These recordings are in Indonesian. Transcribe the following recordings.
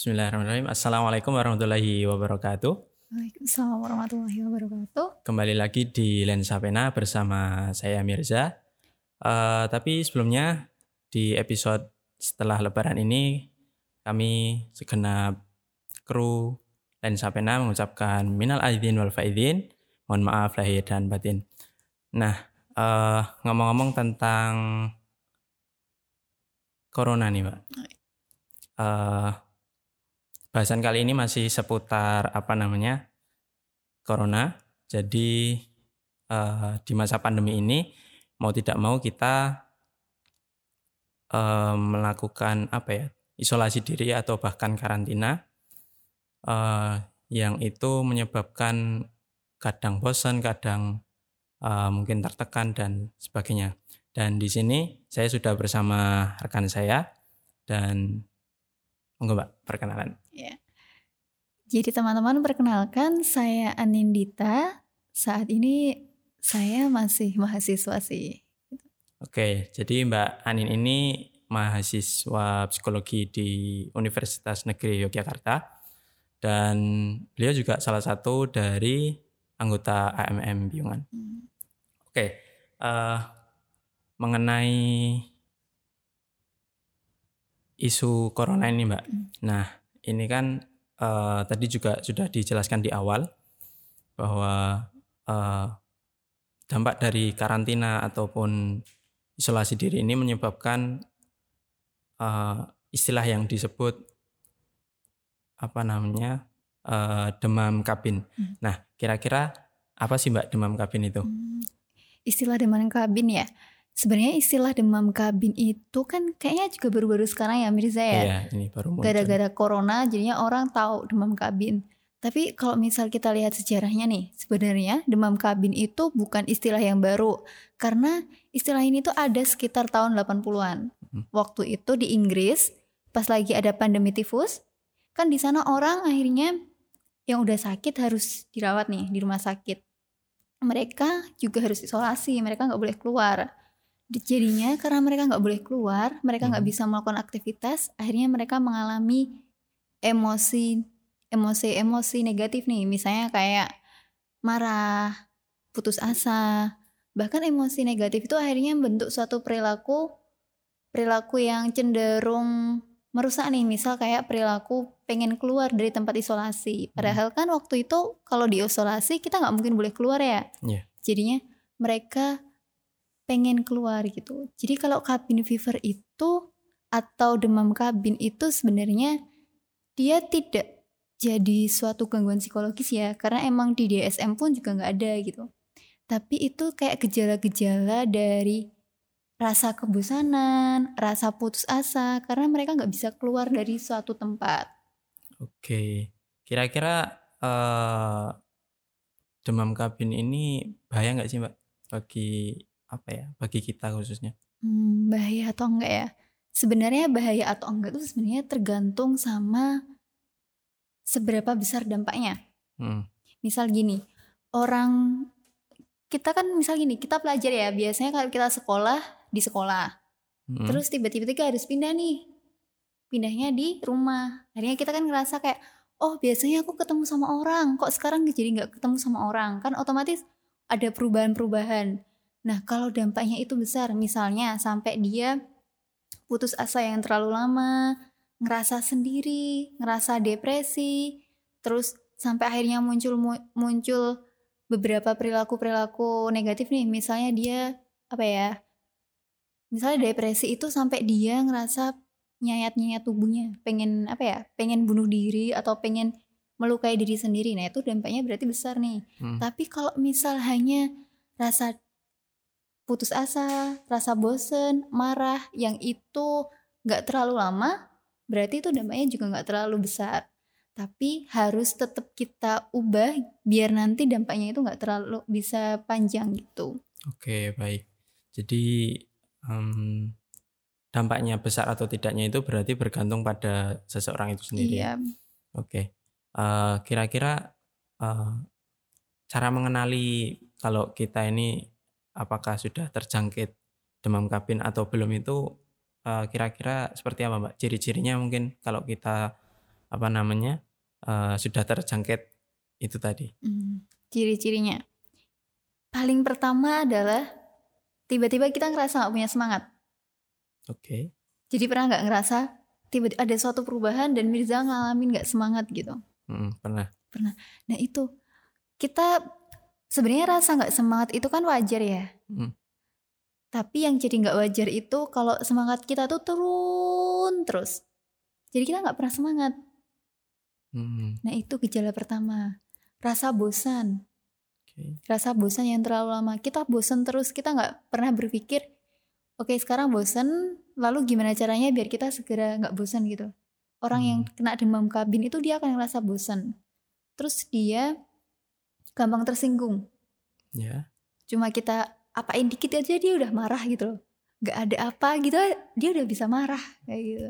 Bismillahirrahmanirrahim. Assalamualaikum warahmatullahi wabarakatuh. Waalaikumsalam warahmatullahi wabarakatuh. Kembali lagi di Lensa Pena bersama saya Mirza. Uh, tapi sebelumnya di episode setelah Lebaran ini kami segenap kru Lensa Pena mengucapkan minal aidin wal faidin. Mohon maaf lahir dan batin. Nah, uh, ngomong-ngomong tentang corona nih, Mbak. Uh, bahasan kali ini masih seputar apa namanya corona. Jadi uh, di masa pandemi ini mau tidak mau kita uh, melakukan apa ya isolasi diri atau bahkan karantina uh, yang itu menyebabkan kadang bosan, kadang uh, mungkin tertekan dan sebagainya. Dan di sini saya sudah bersama rekan saya dan monggo Mbak perkenalan. Jadi teman-teman perkenalkan saya Anindita. Saat ini saya masih mahasiswa sih. Oke, jadi Mbak Anin ini mahasiswa psikologi di Universitas Negeri Yogyakarta dan beliau juga salah satu dari anggota AMM Biungan. Hmm. Oke, uh, mengenai isu corona ini, Mbak. Hmm. Nah, ini kan uh, tadi juga sudah dijelaskan di awal bahwa uh, dampak dari karantina ataupun isolasi diri ini menyebabkan uh, istilah yang disebut apa namanya uh, demam kabin. Hmm. Nah, kira-kira apa sih Mbak demam kabin itu? Hmm. Istilah demam kabin ya sebenarnya istilah demam kabin itu kan kayaknya juga baru-baru sekarang ya Mirza ya. Iya, ini baru Gara-gara corona jadinya orang tahu demam kabin. Tapi kalau misal kita lihat sejarahnya nih, sebenarnya demam kabin itu bukan istilah yang baru. Karena istilah ini tuh ada sekitar tahun 80-an. Hmm. Waktu itu di Inggris, pas lagi ada pandemi tifus, kan di sana orang akhirnya yang udah sakit harus dirawat nih di rumah sakit. Mereka juga harus isolasi, mereka nggak boleh keluar jadinya karena mereka nggak boleh keluar mereka nggak hmm. bisa melakukan aktivitas akhirnya mereka mengalami emosi emosi emosi negatif nih misalnya kayak marah putus asa bahkan emosi negatif itu akhirnya membentuk suatu perilaku perilaku yang cenderung merusak nih misal kayak perilaku pengen keluar dari tempat isolasi hmm. padahal kan waktu itu kalau di isolasi kita nggak mungkin boleh keluar ya yeah. jadinya mereka pengen keluar gitu. Jadi kalau cabin fever itu atau demam kabin itu sebenarnya dia tidak jadi suatu gangguan psikologis ya karena emang di DSM pun juga nggak ada gitu. Tapi itu kayak gejala-gejala dari rasa kebosanan, rasa putus asa karena mereka nggak bisa keluar dari suatu tempat. Oke, kira-kira uh, demam kabin ini bahaya nggak sih mbak bagi apa ya bagi kita khususnya? Hmm, bahaya atau enggak ya? Sebenarnya bahaya atau enggak itu sebenarnya tergantung sama seberapa besar dampaknya. Hmm. Misal gini, orang kita kan misal gini, kita pelajar ya, biasanya kalau kita sekolah di sekolah, hmm. terus tiba-tiba kita harus pindah nih, pindahnya di rumah. Akhirnya kita kan ngerasa kayak, oh biasanya aku ketemu sama orang, kok sekarang jadi nggak ketemu sama orang, kan otomatis ada perubahan-perubahan. Nah, kalau dampaknya itu besar, misalnya sampai dia putus asa yang terlalu lama, ngerasa sendiri, ngerasa depresi, terus sampai akhirnya muncul muncul beberapa perilaku-perilaku negatif nih, misalnya dia apa ya? Misalnya depresi itu sampai dia ngerasa nyayat-nyayat tubuhnya, pengen apa ya? Pengen bunuh diri atau pengen melukai diri sendiri. Nah, itu dampaknya berarti besar nih. Hmm. Tapi kalau misal hanya rasa putus asa, rasa bosen, marah yang itu nggak terlalu lama, berarti itu dampaknya juga nggak terlalu besar. Tapi harus tetap kita ubah biar nanti dampaknya itu nggak terlalu bisa panjang gitu. Oke baik. Jadi um, dampaknya besar atau tidaknya itu berarti bergantung pada seseorang itu sendiri. Iya. Oke. Uh, kira-kira uh, cara mengenali kalau kita ini apakah sudah terjangkit demam kabin atau belum itu eh, kira-kira seperti apa Mbak? Ciri-cirinya mungkin kalau kita apa namanya uh, sudah terjangkit itu tadi. Hmm, ciri-cirinya paling pertama adalah tiba-tiba kita ngerasa nggak punya semangat. Oke. Okay. Jadi pernah nggak ngerasa tiba ada suatu perubahan dan Mirza ngalamin nggak semangat gitu? Hmm, pernah. Pernah. Nah itu kita sebenarnya rasa nggak semangat itu kan wajar ya. Hmm. Tapi yang jadi nggak wajar itu kalau semangat kita tuh turun terus. Jadi kita nggak pernah semangat. Hmm. Nah itu gejala pertama. Rasa bosan. Okay. Rasa bosan yang terlalu lama. Kita bosan terus. Kita nggak pernah berpikir, oke okay, sekarang bosan, lalu gimana caranya biar kita segera nggak bosan gitu. Orang hmm. yang kena demam kabin itu dia akan ngerasa bosan. Terus dia gampang tersinggung. Ya. Yeah. Cuma kita apain dikit aja dia udah marah gitu loh nggak ada apa gitu dia udah bisa marah kayak gitu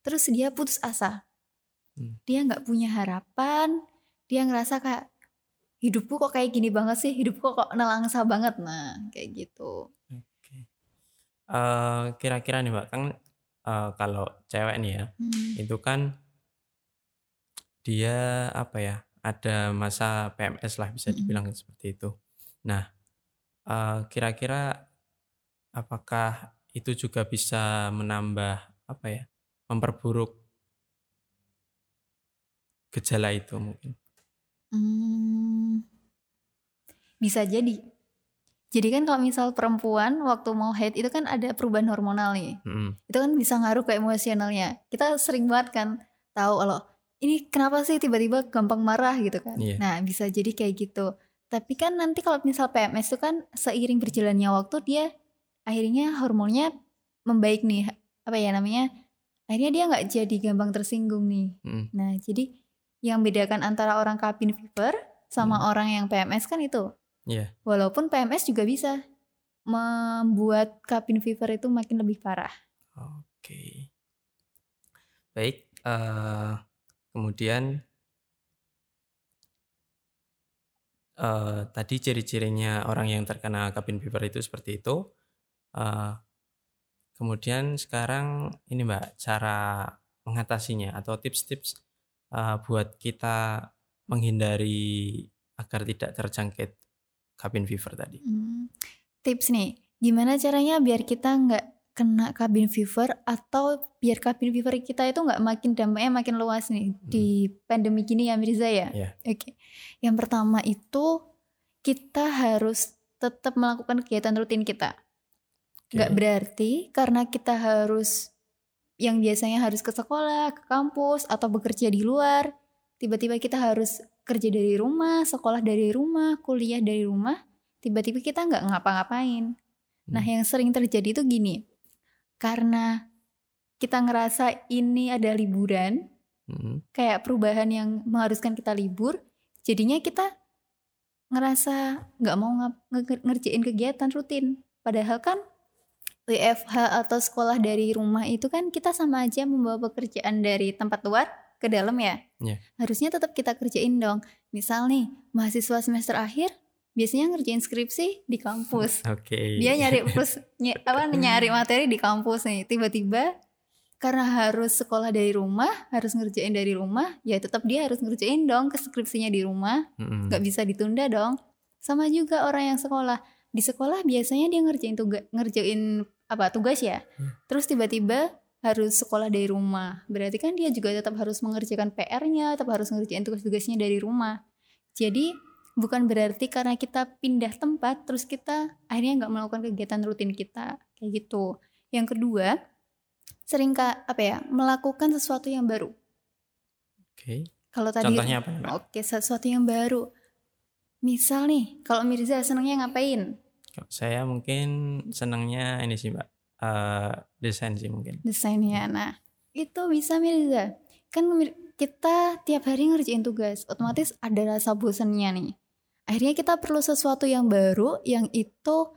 terus dia putus asa hmm. dia nggak punya harapan dia ngerasa kayak hidupku kok kayak gini banget sih hidupku kok nelangsa banget nah kayak gitu okay. uh, eh, kira-kira nih mbak kan uh, kalau cewek nih ya hmm. itu kan dia apa ya ada masa PMS lah bisa dibilang hmm. seperti itu nah Eh, kira-kira apakah itu juga bisa menambah apa ya, memperburuk gejala itu mungkin? Hmm, bisa jadi. Jadi kan kalau misal perempuan waktu mau haid itu kan ada perubahan hormonal nih. Hmm. Itu kan bisa ngaruh ke emosionalnya. Kita sering banget kan tahu kalau ini kenapa sih tiba-tiba gampang marah gitu kan. Yeah. Nah, bisa jadi kayak gitu. Tapi kan nanti kalau misal PMS itu kan seiring berjalannya waktu dia akhirnya hormonnya membaik nih apa ya namanya akhirnya dia nggak jadi gampang tersinggung nih. Hmm. Nah jadi yang bedakan antara orang cabin fever sama hmm. orang yang PMS kan itu. Yeah. Walaupun PMS juga bisa membuat cabin fever itu makin lebih parah. Oke. Okay. Baik. Uh, kemudian uh, tadi ciri-cirinya orang yang terkena cabin fever itu seperti itu. Uh, kemudian sekarang ini Mbak, cara mengatasinya atau tips-tips uh, buat kita menghindari agar tidak terjangkit cabin fever tadi. Hmm, tips nih, gimana caranya biar kita nggak kena cabin fever atau biar cabin fever kita itu nggak makin dampaknya makin luas nih hmm. di pandemi gini ya Mirza ya. Yeah. Oke. Okay. Yang pertama itu kita harus tetap melakukan kegiatan rutin kita. Okay. Nggak berarti karena kita harus yang biasanya harus ke sekolah, ke kampus atau bekerja di luar, tiba-tiba kita harus kerja dari rumah, sekolah dari rumah, kuliah dari rumah, tiba-tiba kita nggak ngapa-ngapain. Nah, hmm. yang sering terjadi itu gini karena kita ngerasa ini ada liburan, hmm. kayak perubahan yang mengharuskan kita libur, jadinya kita ngerasa nggak mau ngerjain kegiatan rutin. Padahal kan WFH atau sekolah dari rumah itu kan kita sama aja membawa pekerjaan dari tempat luar ke dalam ya. Yeah. Harusnya tetap kita kerjain dong. Misal nih, mahasiswa semester akhir biasanya ngerjain skripsi di kampus. Oke. Okay. Dia nyari plus ny apa nyari materi di kampus nih. Tiba-tiba karena harus sekolah dari rumah, harus ngerjain dari rumah, ya tetap dia harus ngerjain dong ke skripsinya di rumah. Mm-hmm. Gak bisa ditunda dong. Sama juga orang yang sekolah. Di sekolah biasanya dia ngerjain tugas ngerjain apa tugas ya. Mm. Terus tiba-tiba harus sekolah dari rumah. Berarti kan dia juga tetap harus mengerjakan PR-nya, tetap harus ngerjain tugas-tugasnya dari rumah. Jadi bukan berarti karena kita pindah tempat terus kita akhirnya nggak melakukan kegiatan rutin kita kayak gitu. Yang kedua sering kak apa ya melakukan sesuatu yang baru. Oke. Okay. kalau tadi contohnya apa oke okay, sesuatu yang baru. Misal nih kalau Mirza senangnya ngapain? Saya mungkin senangnya ini sih mbak. Uh, desain sih mungkin. Desainnya. Nah itu bisa Mirza. Kan kita tiap hari ngerjain tugas otomatis ada rasa bosannya nih akhirnya kita perlu sesuatu yang baru yang itu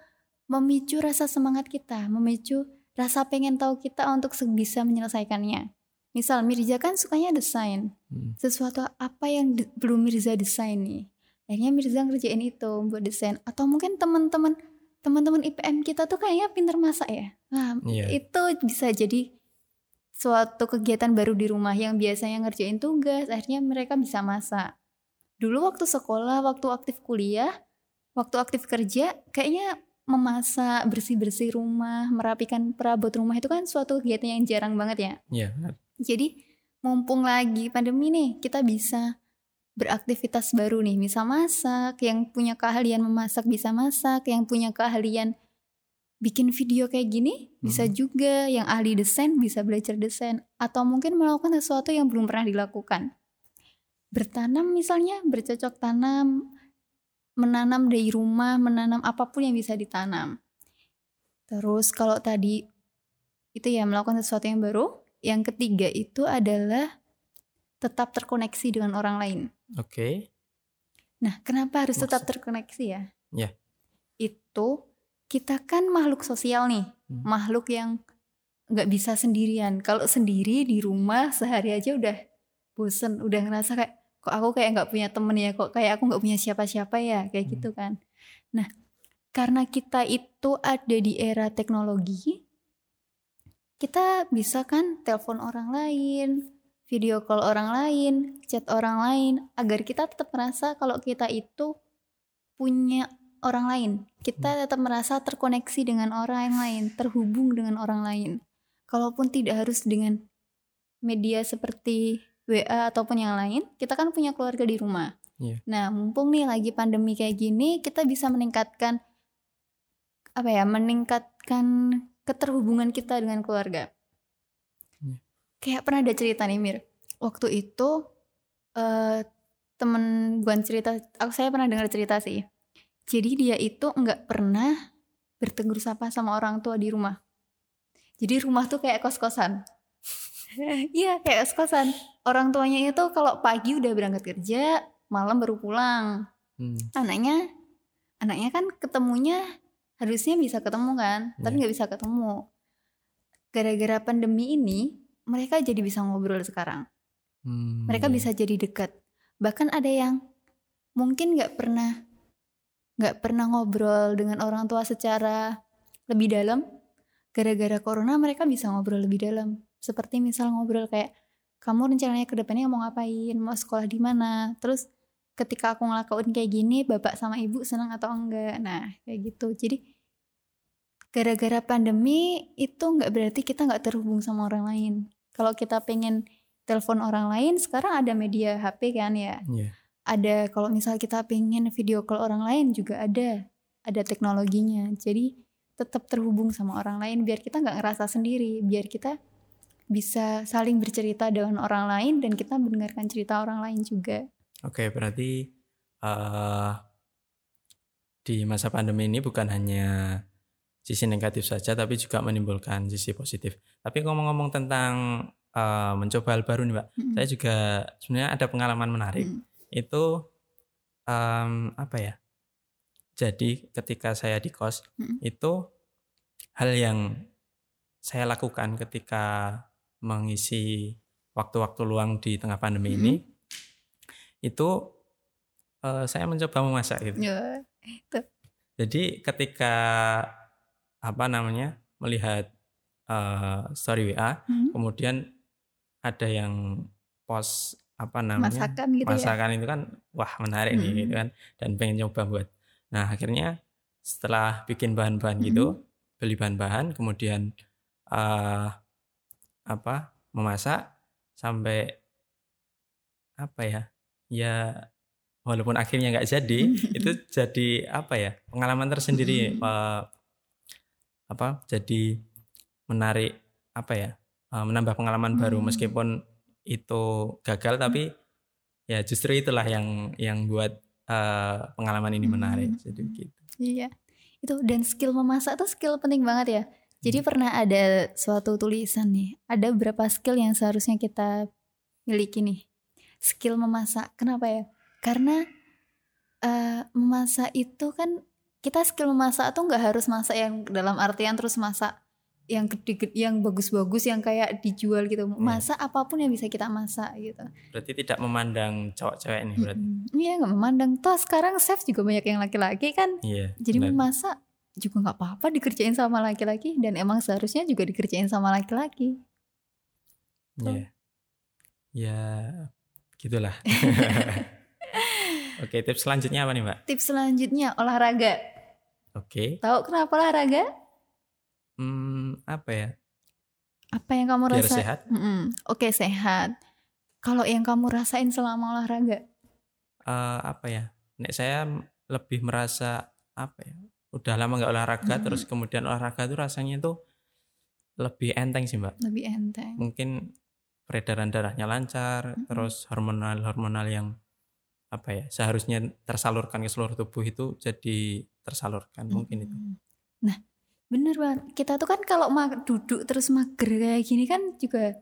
memicu rasa semangat kita, memicu rasa pengen tahu kita untuk bisa menyelesaikannya. Misal Mirza kan sukanya desain, hmm. sesuatu apa yang belum Mirza desain nih. Akhirnya Mirza ngerjain itu buat desain. Atau mungkin teman-teman teman-teman IPM kita tuh kayaknya pinter masak ya. Nah yeah. itu bisa jadi suatu kegiatan baru di rumah yang biasanya ngerjain tugas, akhirnya mereka bisa masak. Dulu waktu sekolah, waktu aktif kuliah, waktu aktif kerja, kayaknya memasak, bersih-bersih rumah, merapikan perabot rumah itu kan suatu kegiatan yang jarang banget ya. Iya. Jadi mumpung lagi pandemi nih, kita bisa beraktivitas baru nih, bisa masak, yang punya keahlian memasak bisa masak, yang punya keahlian bikin video kayak gini bisa hmm. juga yang ahli desain bisa belajar desain atau mungkin melakukan sesuatu yang belum pernah dilakukan bertanam misalnya bercocok tanam menanam dari rumah menanam apa pun yang bisa ditanam terus kalau tadi itu ya melakukan sesuatu yang baru yang ketiga itu adalah tetap terkoneksi dengan orang lain oke okay. nah kenapa harus Maksud. tetap terkoneksi ya ya yeah. itu kita kan makhluk sosial nih, hmm. makhluk yang nggak bisa sendirian. Kalau sendiri di rumah sehari aja udah bosen, udah ngerasa kayak kok aku kayak nggak punya temen ya, kok kayak aku nggak punya siapa-siapa ya, kayak hmm. gitu kan. Nah, karena kita itu ada di era teknologi, kita bisa kan telepon orang lain, video call orang lain, chat orang lain, agar kita tetap merasa kalau kita itu punya orang lain. Kita hmm. tetap merasa terkoneksi dengan orang lain, terhubung dengan orang lain. Kalaupun tidak harus dengan media seperti WA ataupun yang lain, kita kan punya keluarga di rumah. Yeah. Nah, mumpung nih lagi pandemi kayak gini, kita bisa meningkatkan apa ya? Meningkatkan keterhubungan kita dengan keluarga. Yeah. Kayak pernah ada cerita nih Mir. Waktu itu uh, temen gue cerita, aku saya pernah dengar cerita sih jadi dia itu nggak pernah bertegur sapa sama orang tua di rumah. Jadi rumah tuh kayak kos-kosan. Iya kayak kos-kosan. Orang tuanya itu kalau pagi udah berangkat kerja, malam baru pulang. Hmm. Anaknya, anaknya kan ketemunya harusnya bisa ketemu kan, yeah. tapi iya. nggak bisa ketemu. Gara-gara pandemi ini, mereka jadi bisa ngobrol sekarang. Hmm. Mereka iya. bisa jadi dekat. Bahkan ada yang mungkin nggak pernah nggak pernah ngobrol dengan orang tua secara lebih dalam gara-gara corona mereka bisa ngobrol lebih dalam seperti misal ngobrol kayak kamu rencananya ke depannya mau ngapain? Mau sekolah di mana? Terus ketika aku ngelakuin kayak gini bapak sama ibu senang atau enggak? Nah kayak gitu. Jadi gara-gara pandemi itu nggak berarti kita nggak terhubung sama orang lain. Kalau kita pengen telepon orang lain sekarang ada media HP kan ya? Yeah ada kalau misal kita pengen video call orang lain juga ada ada teknologinya. Jadi tetap terhubung sama orang lain biar kita nggak ngerasa sendiri biar kita bisa saling bercerita dengan orang lain dan kita mendengarkan cerita orang lain juga oke berarti uh, di masa pandemi ini bukan hanya sisi negatif saja tapi juga menimbulkan sisi positif tapi ngomong-ngomong tentang uh, mencoba hal baru nih mbak -hmm. saya juga sebenarnya ada pengalaman menarik -hmm itu um, apa ya? Jadi ketika saya di kos hmm. itu hal yang saya lakukan ketika mengisi waktu-waktu luang di tengah pandemi hmm. ini itu uh, saya mencoba memasak gitu. Ya, itu. Jadi ketika apa namanya melihat uh, story WA, hmm. kemudian ada yang post apa namanya masakan gitu ya? masakan ya? itu kan wah menarik hmm. nih gitu kan dan pengen nyoba buat nah akhirnya setelah bikin bahan-bahan gitu, hmm. gitu beli bahan-bahan kemudian uh, apa memasak sampai apa ya ya walaupun akhirnya nggak jadi itu jadi apa ya pengalaman tersendiri uh, apa jadi menarik apa ya uh, menambah pengalaman baru. Meskipun itu gagal hmm. tapi ya justru itulah yang yang buat uh, pengalaman ini menarik. Hmm. jadi gitu. Iya. Itu dan skill memasak tuh skill penting banget ya jadi hmm. pernah ada suatu tulisan nih ada beberapa skill yang seharusnya kita miliki nih skill memasak kenapa ya karena uh, memasak itu kan kita skill memasak tuh nggak harus masak yang dalam artian terus masak yang gede yang bagus-bagus yang kayak dijual gitu. Iya. Masak yeah. apa pun yang bisa kita masak gitu. Berarti tidak memandang cowok-cewek ini berarti. Iya, nggak memandang. Toh sekarang chef juga banyak yang laki-laki kan. Iya. Yeah, Jadi benar. memasak juga nggak apa-apa dikerjain sama laki-laki dan emang seharusnya juga dikerjain sama laki-laki. Ya, yeah. ya gitulah. Oke, tips selanjutnya apa nih Mbak? Tips selanjutnya olahraga. Oke. Tahu kenapa olahraga? Hmm, apa ya? Apa yang kamu Biar rasa? sehat. Mm-mm. Oke sehat. Kalau yang kamu rasain selama olahraga? Uh, apa ya? Nek saya lebih merasa apa ya? Udah lama nggak olahraga, Hmm. terus kemudian olahraga itu rasanya tuh lebih enteng sih mbak. Lebih enteng. Mungkin peredaran darahnya lancar, Mm-mm. terus hormonal-hormonal yang apa ya seharusnya tersalurkan ke seluruh tubuh itu jadi tersalurkan mungkin itu. Nah, bener banget. Kita tuh kan kalau duduk terus mager kayak gini kan juga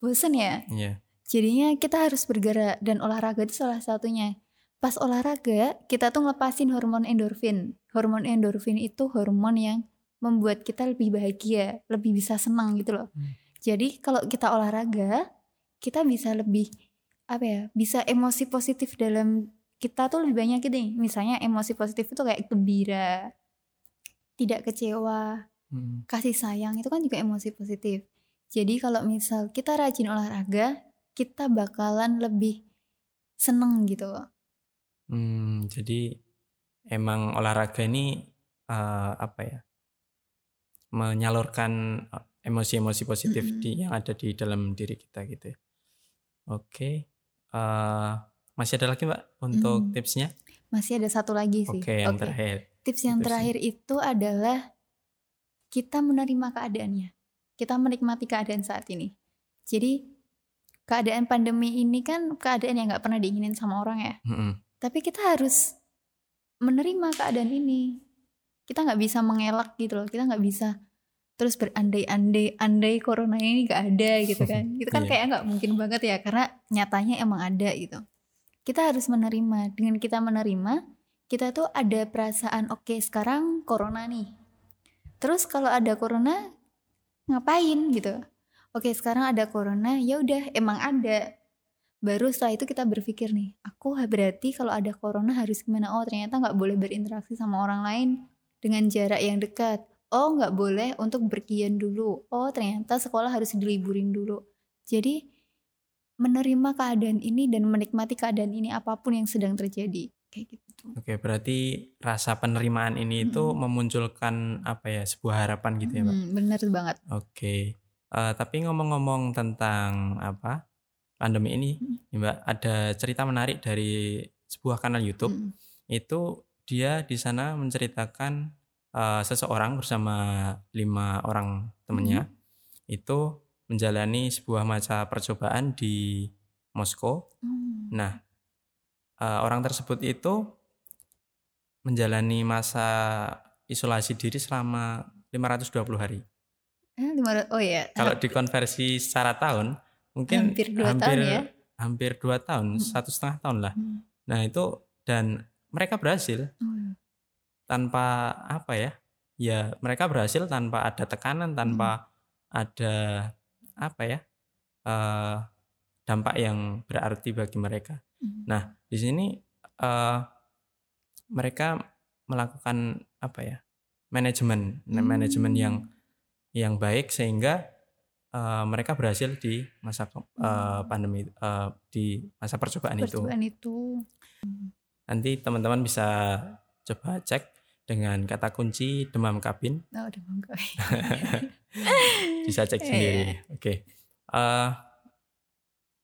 bosen ya. Iya. Jadinya kita harus bergerak dan olahraga itu salah satunya. Pas olahraga, kita tuh ngelepasin hormon endorfin. Hormon endorfin itu hormon yang membuat kita lebih bahagia, lebih bisa senang gitu loh. Hmm. Jadi kalau kita olahraga, kita bisa lebih apa ya? Bisa emosi positif dalam kita tuh lebih banyak gitu nih. Misalnya emosi positif itu kayak gembira, tidak kecewa, Hmm. kasih sayang itu kan juga emosi positif. Jadi kalau misal kita rajin olahraga, kita bakalan lebih seneng gitu. Hmm, jadi emang olahraga ini eh, apa ya? Menyalurkan eh, emosi-emosi positif Mm-mm. di yang ada di dalam diri kita gitu ya. Oke. eh, masih ada lagi Mbak untuk Hmm. tipsnya? Masih ada satu lagi sih. Oke, yang Oke. terakhir. Tips yang Tipsnya. terakhir itu adalah kita menerima keadaannya. Kita menikmati keadaan saat ini. Jadi keadaan pandemi ini kan keadaan yang nggak pernah diinginin sama orang ya. Mm-mm. Tapi kita harus menerima keadaan ini. Kita nggak bisa mengelak gitu loh. Kita nggak bisa terus berandai-andai andai corona ini nggak ada gitu kan. Itu kan Iya. kayak nggak mungkin banget ya karena nyatanya emang ada gitu. Kita harus menerima. Dengan kita menerima, kita tuh ada perasaan oke sekarang corona nih. Terus kalau ada corona ngapain gitu? Oke sekarang ada corona ya udah emang ada baru setelah itu kita berpikir nih aku berarti kalau ada corona harus gimana oh ternyata nggak boleh berinteraksi sama orang lain dengan jarak yang dekat oh nggak boleh untuk berkian dulu oh ternyata sekolah harus diliburin dulu jadi menerima keadaan ini dan menikmati keadaan ini apa pun yang sedang terjadi kayak gitu Oke, berarti rasa penerimaan ini itu Mm-mm. memunculkan apa ya? Sebuah harapan gitu ya, Mbak. Hmm, bener banget Oke. Eh, tapi ngomong-ngomong tentang apa? Pandemi ini, Mm. nih, Mbak, ada cerita menarik dari sebuah kanal YouTube. Mm. Itu dia di sana menceritakan eh, seseorang bersama lima orang temannya itu menjalani sebuah masa percobaan di Moskow. Hmm. Nah, eh, orang tersebut itu menjalani masa isolasi diri selama 520 hari. Eh, oh ya Kalau dikonversi secara tahun, mungkin Hampir dua tahun ya? Hampir dua tahun, Hmm. satu setengah tahun lah. Hmm. Nah itu dan mereka berhasil Oh, tanpa apa ya? Ya mereka berhasil tanpa ada tekanan, tanpa ada apa ya? eh, dampak yang berarti bagi mereka. hmm. Nah, di sini eh, mereka melakukan apa ya? manajemen, nah, manajemen Hmm. yang yang baik sehingga eh, mereka berhasil di masa Hmm. pandemi eh, di masa percobaan itu. percobaan itu Nanti teman-teman bisa coba cek dengan kata kunci demam kabin, oh udah monggo bisa cek sendiri. Oke. Eh,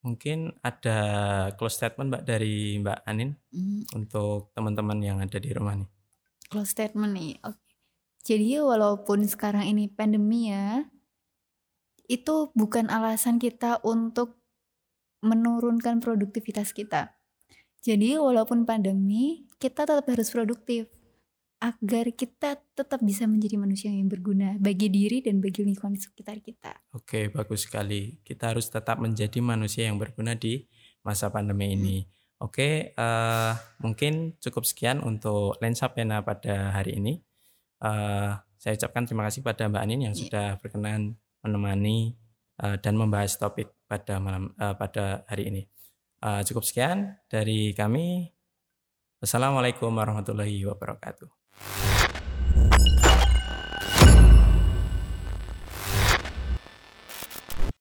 mungkin ada close statement Mbak dari Mbak Anin Hmm, untuk teman-teman yang ada di rumah nih. close statement nih oke jadi walaupun sekarang ini pandemi ya itu bukan alasan kita untuk menurunkan produktivitas kita jadi walaupun pandemi kita tetap harus produktif agar kita tetap bisa menjadi manusia yang berguna bagi diri dan bagi lingkungan sekitar kita Oke, bagus sekali. Kita harus tetap menjadi manusia yang berguna di masa pandemi ini. Oke, eh, mungkin cukup sekian untuk lensa pena pada hari ini. Eh, saya ucapkan terima kasih pada Mbak Anin yang Iya. sudah berkenan menemani eh, dan membahas topik pada malam eh, pada hari ini. Eh, cukup sekian dari kami. Wassalamualaikum warahmatullahi wabarakatuh.